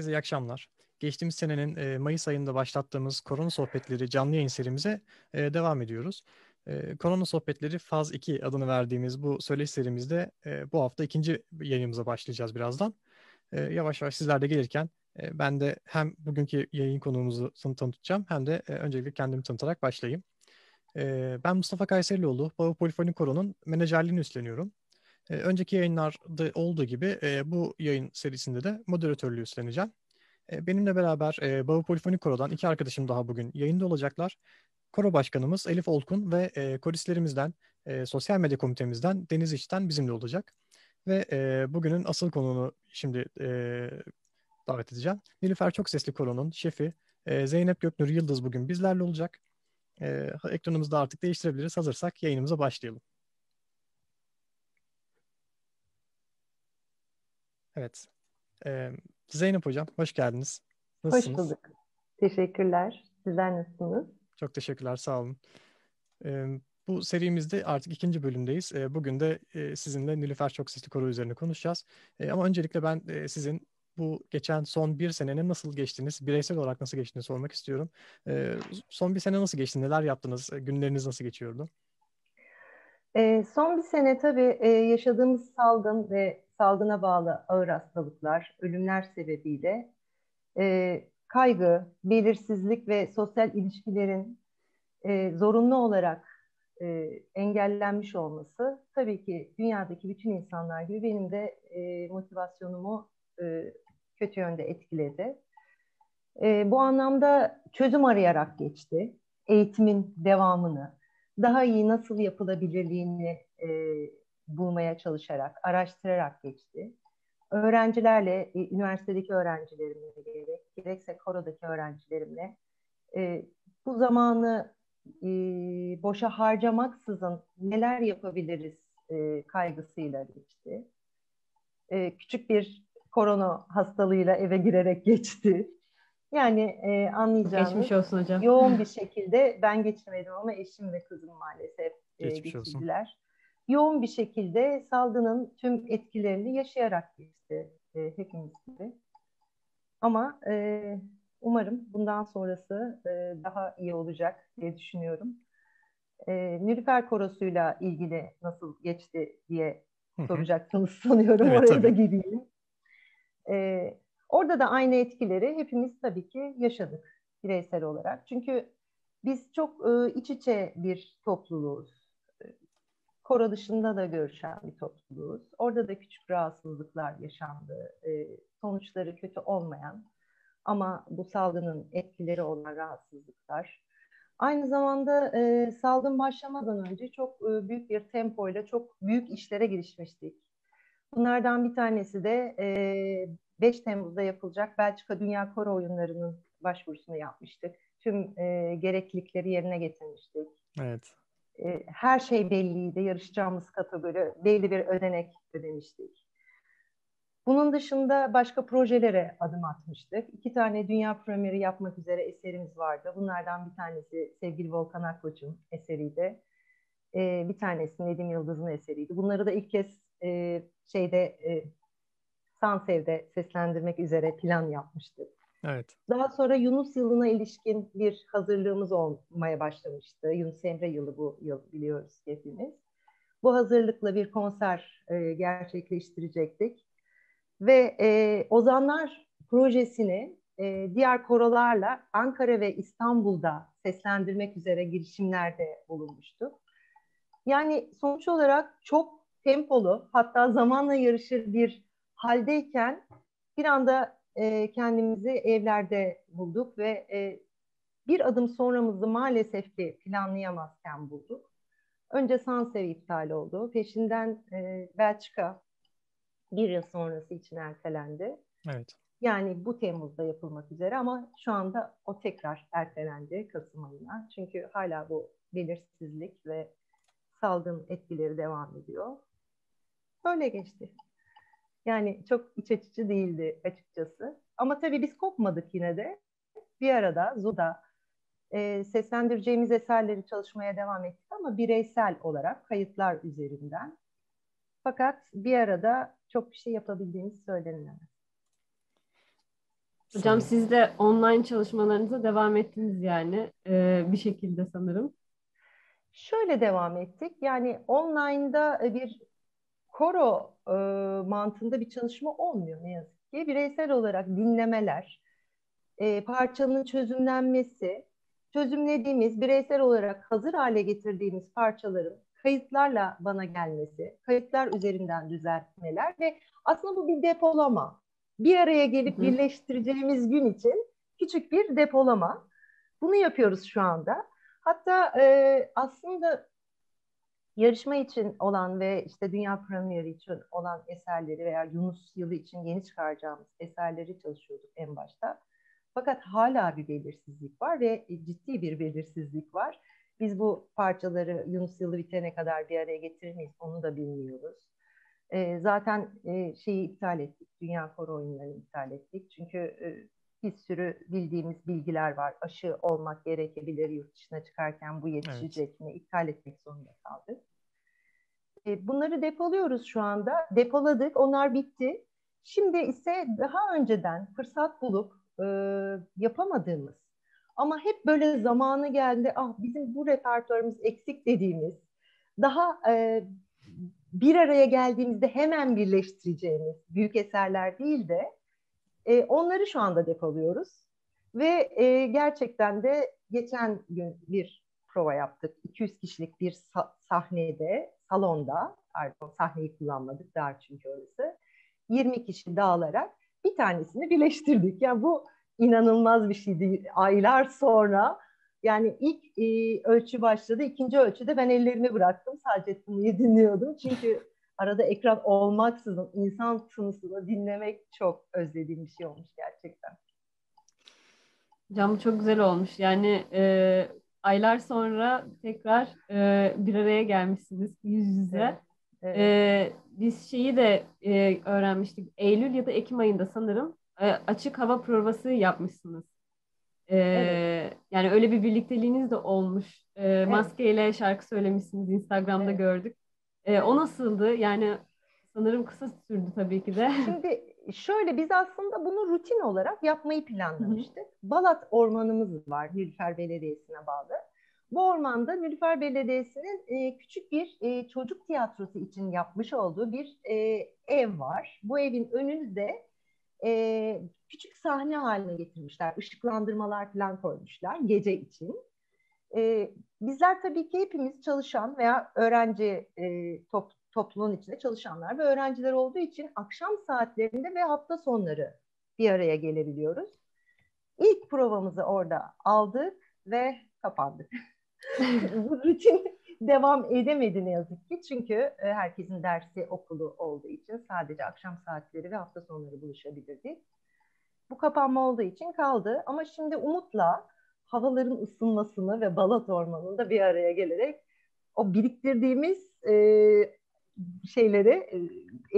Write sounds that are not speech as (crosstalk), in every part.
Herkese iyi akşamlar. Geçtiğimiz senenin Mayıs ayında başlattığımız Korona Sohbetleri canlı yayın serimize devam ediyoruz. E, Korona Sohbetleri Faz 2 adını verdiğimiz bu söyleşi serimizde bu hafta ikinci yayınımıza başlayacağız birazdan. Yavaş yavaş sizler de gelirken ben de hem bugünkü yayın konuğumuzu tanıtacağım hem de e, öncelikle kendimi tanıtarak başlayayım. Ben Mustafa Kayserlioğlu, Bağ Polifonik Koro'nun menajerliğini üstleniyorum. E, önceki yayınlarda olduğu gibi e, bu yayın serisinde de moderatörlüğü üstleneceğim. E, benimle beraber e, Bağ Polifonik Koro'dan iki arkadaşım daha bugün yayında olacaklar. Koro Başkanımız Elif Olkun ve e, koristlerimizden, e, sosyal medya komitemizden Deniz İç'ten bizimle olacak. Ve bugünün asıl konuğunu şimdi davet edeceğim. Nilüfer Çok Sesli Koro'nun şefi Zeynep Göknur Yıldız bugün bizlerle olacak. E, ekranımızı da artık değiştirebiliriz. Hazırsak yayınımıza başlayalım. Evet. Ee, Zeynep Hocam, hoş geldiniz. Nasılsınız? Hoş bulduk. Teşekkürler. Sizler nasılsınız? Çok teşekkürler, sağ olun. Ee, bu serimizde artık ikinci bölümdeyiz. Ee, bugün de e, sizinle Nilüfer Çok Sesli Koro üzerine konuşacağız. Ee, ama öncelikle ben e, sizin bu geçen son bir senenin nasıl geçtiniz, bireysel olarak nasıl geçtiğini sormak istiyorum. Ee, son bir sene nasıl geçti, neler yaptınız, günleriniz nasıl geçiyordu? E, son bir sene tabii e, yaşadığımız salgın ve salgına bağlı ağır hastalıklar, ölümler sebebiyle e, kaygı, belirsizlik ve sosyal ilişkilerin e, zorunlu olarak e, engellenmiş olması tabii ki dünyadaki bütün insanlar gibi benim de e, motivasyonumu e, kötü yönde etkiledi. E, bu anlamda çözüm arayarak geçti. Eğitimin devamını, daha iyi nasıl yapılabilirliğini e, bulmaya çalışarak, araştırarak geçti. Öğrencilerle, e, üniversitedeki öğrencilerimle gerek, gerekse korodaki öğrencilerimle e, bu zamanı e, boşa harcamaksızın neler yapabiliriz e, kaygısıyla geçti. E, küçük bir korona hastalığıyla eve girerek geçti. Yani e, anlayacağınız Geçmiş olsun hocam. yoğun bir şekilde ben geçirmedim ama eşim ve kızım maalesef e, geçirdiler. Olsun yoğun bir şekilde salgının tüm etkilerini yaşayarak geçti e, hepimiz gibi. Ama e, umarım bundan sonrası e, daha iyi olacak diye düşünüyorum. E, Nilüfer Korosu'yla ilgili nasıl geçti diye soracaksınız sanıyorum. Evet, Oraya tabii. da gireyim. E, orada da aynı etkileri hepimiz tabii ki yaşadık bireysel olarak. Çünkü biz çok e, iç içe bir topluluğuz Kora dışında da görüşen bir topluluğuz. Orada da küçük rahatsızlıklar yaşandı. E, sonuçları kötü olmayan ama bu salgının etkileri olan rahatsızlıklar. Aynı zamanda e, salgın başlamadan önce çok e, büyük bir tempoyla çok büyük işlere girişmiştik. Bunlardan bir tanesi de e, 5 Temmuz'da yapılacak Belçika Dünya Koro Oyunları'nın başvurusunu yapmıştık. Tüm e, gereklilikleri yerine getirmiştik. Evet. E, her şey belliydi. Yarışacağımız kategori belli bir ödenek ödemiştik. Bunun dışında başka projelere adım atmıştık. İki tane dünya premieri yapmak üzere eserimiz vardı. Bunlardan bir tanesi sevgili Volkan Akkoç'un eseriydi. Ee, bir tanesi Nedim Yıldız'ın eseriydi. Bunları da ilk kez e, şeyde e, Sansev'de seslendirmek üzere plan yapmıştık. Evet. Daha sonra Yunus yılına ilişkin bir hazırlığımız olmaya başlamıştı. Yunus Emre yılı bu yıl biliyoruz hepimiz. Bu hazırlıkla bir konser e, gerçekleştirecektik. Ve e, Ozanlar projesini e, diğer korolarla Ankara ve İstanbul'da seslendirmek üzere girişimlerde bulunmuştuk. Yani sonuç olarak çok tempolu hatta zamanla yarışır bir haldeyken bir anda e, kendimizi evlerde bulduk ve e, bir adım sonramızı maalesef ki planlayamazken bulduk. Önce Sansev iptal oldu. Peşinden e, Belçika bir yıl sonrası için ertelendi. Evet. Yani bu Temmuz'da yapılmak üzere ama şu anda o tekrar ertelendi Kasım ayına. Çünkü hala bu belirsizlik ve salgın etkileri devam ediyor. Böyle geçti. Yani çok iç açıcı değildi açıkçası. Ama tabii biz kopmadık yine de. Bir arada Zoom'da e, seslendireceğimiz eserleri çalışmaya devam ettik ama bireysel olarak kayıtlar üzerinden. Fakat bir arada çok bir şey yapabildiğimiz söylenilemez. Hocam siz de online çalışmalarınıza devam ettiniz yani e, bir şekilde sanırım. Şöyle devam ettik. Yani online'da e, bir koro e, mantığında bir çalışma olmuyor ne yazık ki. Bireysel olarak dinlemeler, e, parçanın çözümlenmesi, çözümlediğimiz, bireysel olarak hazır hale getirdiğimiz parçaların kayıtlarla bana gelmesi, kayıtlar üzerinden düzeltmeler ve aslında bu bir depolama. Bir araya gelip birleştireceğimiz gün için küçük bir depolama. Bunu yapıyoruz şu anda. Hatta e, aslında yarışma için olan ve işte dünya premieri için olan eserleri veya Yunus yılı için yeni çıkaracağımız eserleri çalışıyorduk en başta. Fakat hala bir belirsizlik var ve ciddi bir belirsizlik var. Biz bu parçaları Yunus yılı bitene kadar bir araya getirir miyiz onu da bilmiyoruz. E, zaten e, şeyi iptal ettik, Dünya Koro oyunlarını iptal ettik. Çünkü e, bir sürü bildiğimiz bilgiler var. Aşı olmak gerekebilir yurt dışına çıkarken bu yetişecek evet. mi? İptal etmek zorunda kaldık. E, bunları depoluyoruz şu anda. Depoladık, onlar bitti. Şimdi ise daha önceden fırsat bulup e, yapamadığımız ama hep böyle zamanı geldi, ah bizim bu repertuarımız eksik dediğimiz, daha e, bir araya geldiğimizde hemen birleştireceğimiz büyük eserler değil de e, onları şu anda depoluyoruz. Ve e, gerçekten de geçen gün bir prova yaptık. 200 kişilik bir sa- sahnede, salonda, pardon sahneyi kullanmadık, dar çünkü orası. 20 kişi dağılarak bir tanesini birleştirdik. Yani bu inanılmaz bir şeydi. Aylar sonra yani ilk e, ölçü başladı, ikinci ölçüde ben ellerimi bıraktım. Sadece tınıyı dinliyordum. Çünkü arada ekran olmaksızın insan tınısını dinlemek çok özlediğim bir şey olmuş gerçekten. Hocam çok güzel olmuş. Yani e, aylar sonra tekrar e, bir araya gelmişsiniz yüz yüze. Evet, evet. E, biz şeyi de e, öğrenmiştik. Eylül ya da Ekim ayında sanırım e, açık hava provası yapmışsınız. E, evet. Yani öyle bir birlikteliğiniz de olmuş. E, evet. Maskeyle şarkı söylemişsiniz. Instagram'da evet. gördük. E, o nasıldı? Yani sanırım kısa sürdü tabii ki de. Şimdi şöyle biz aslında bunu rutin olarak yapmayı planlamıştık. Balat ormanımız var Nilüfer Belediyesi'ne bağlı. Bu ormanda Nilüfer Belediyesi'nin e, küçük bir e, çocuk tiyatrosu için yapmış olduğu bir e, ev var. Bu evin önünde e, küçük sahne haline getirmişler. Işıklandırmalar falan koymuşlar gece için. E, bizler tabii ki hepimiz çalışan veya öğrenci e, top, toplumun içinde çalışanlar ve öğrenciler olduğu için akşam saatlerinde ve hafta sonları bir araya gelebiliyoruz. İlk provamızı orada aldık ve kapandık. (laughs) Bu rutin devam edemedi ne yazık ki. Çünkü e, herkesin dersi okulu olduğu için sadece akşam saatleri ve hafta sonları buluşabilirdik. Bu kapanma olduğu için kaldı. Ama şimdi umutla havaların ısınmasını ve Balat Ormanı'nda bir araya gelerek o biriktirdiğimiz e, şeyleri, e,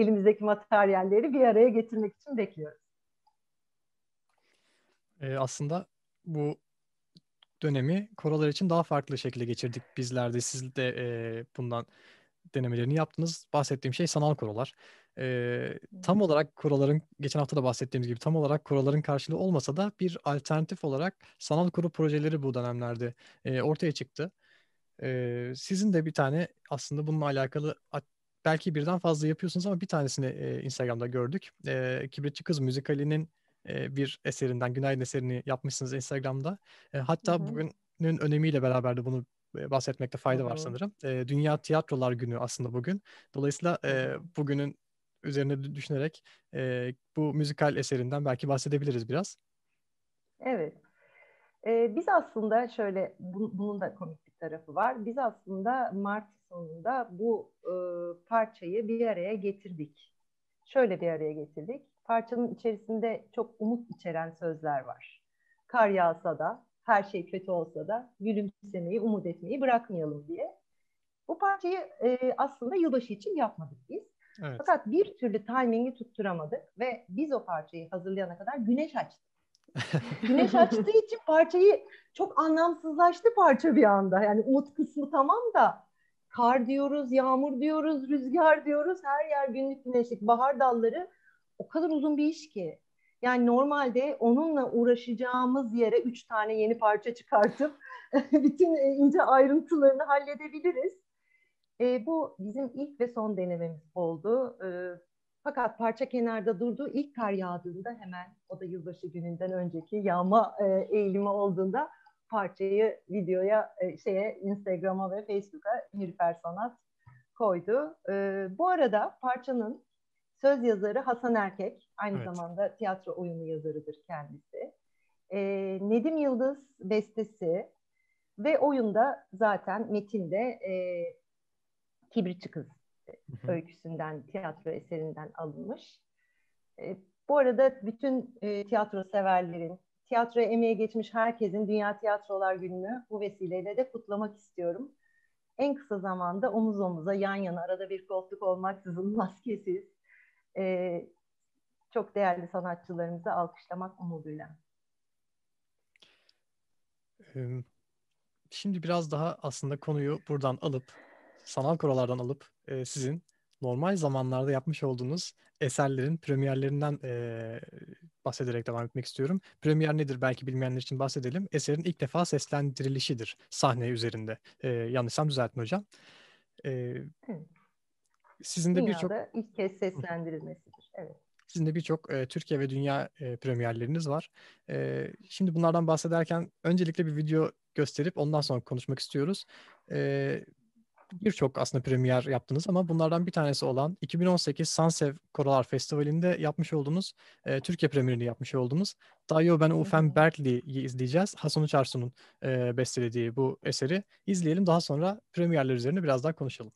elimizdeki materyalleri bir araya getirmek için bekliyoruz. E, aslında bu dönemi korolar için daha farklı şekilde geçirdik bizler de. Siz de e, bundan denemelerini yaptınız. Bahsettiğim şey sanal korolar. E, tam olarak koroların, geçen hafta da bahsettiğimiz gibi tam olarak koroların karşılığı olmasa da bir alternatif olarak sanal koro projeleri bu dönemlerde e, ortaya çıktı. E, sizin de bir tane aslında bununla alakalı belki birden fazla yapıyorsunuz ama bir tanesini e, Instagram'da gördük. E, Kibritçi Kız müzikalinin e, bir eserinden, Günaydın eserini yapmışsınız Instagram'da. E, hatta Hı-hı. bugünün önemiyle beraber de bunu bahsetmekte fayda Hı-hı. var sanırım. E, Dünya Tiyatrolar Günü aslında bugün. Dolayısıyla e, bugünün üzerine düşünerek e, bu müzikal eserinden belki bahsedebiliriz biraz. Evet. Ee, biz aslında şöyle, bu, bunun da komik tarafı var. Biz aslında Mart sonunda bu e, parçayı bir araya getirdik. Şöyle bir araya getirdik parçanın içerisinde çok umut içeren sözler var. Kar yağsa da, her şey kötü olsa da gülümsemeyi, umut etmeyi bırakmayalım diye. Bu parçayı e, aslında yılbaşı için yapmadık biz. Evet. Fakat bir türlü timingi tutturamadık ve biz o parçayı hazırlayana kadar güneş açtı. (laughs) güneş açtığı için parçayı çok anlamsızlaştı parça bir anda. Yani umut kısmı tamam da kar diyoruz, yağmur diyoruz, rüzgar diyoruz. Her yer günlük güneşlik, bahar dalları o kadar uzun bir iş ki. Yani normalde onunla uğraşacağımız yere üç tane yeni parça çıkartıp (laughs) bütün e, ince ayrıntılarını halledebiliriz. E, bu bizim ilk ve son denememiz oldu. E, fakat parça kenarda durdu. İlk kar yağdığında hemen o da yılbaşı gününden önceki yağma e, eğilimi olduğunda parçayı videoya, e, şeye Instagram'a ve Facebook'a Nilüfer Sanat koydu. E, bu arada parçanın söz yazarı Hasan Erkek. Aynı evet. zamanda tiyatro oyunu yazarıdır kendisi. E, Nedim Yıldız bestesi ve oyunda zaten metinde e, Kibritçi Kız öyküsünden, tiyatro eserinden alınmış. E, bu arada bütün e, tiyatro severlerin, tiyatroya emeğe geçmiş herkesin Dünya Tiyatrolar Günü'nü bu vesileyle de kutlamak istiyorum. En kısa zamanda omuz omuza, yan yana, arada bir koltuk olmaksızın (laughs) maskesiz, e, çok değerli sanatçılarımızı alkışlamak umuduyla. Şimdi biraz daha aslında konuyu buradan alıp, sanal korolardan alıp e, sizin normal zamanlarda yapmış olduğunuz eserlerin premierlerinden e, bahsederek devam etmek istiyorum. Premier nedir belki bilmeyenler için bahsedelim. Eserin ilk defa seslendirilişidir sahne üzerinde. E, yanlışsam düzeltin hocam. E, sizin de birçok ilk kez seslendirilmesidir. Evet. Sizin de birçok e, Türkiye ve dünya e, premierleriniz var. E, şimdi bunlardan bahsederken öncelikle bir video gösterip ondan sonra konuşmak istiyoruz. E, birçok aslında premier yaptınız ama bunlardan bir tanesi olan 2018 Sansev Koralar Festivali'nde yapmış olduğunuz e, Türkiye premierini yapmış olduğunuz Dayo Ben Ufen Berkeley'i izleyeceğiz. Hasan Uçarsu'nun e, bestelediği bu eseri izleyelim. Daha sonra premierler üzerine biraz daha konuşalım.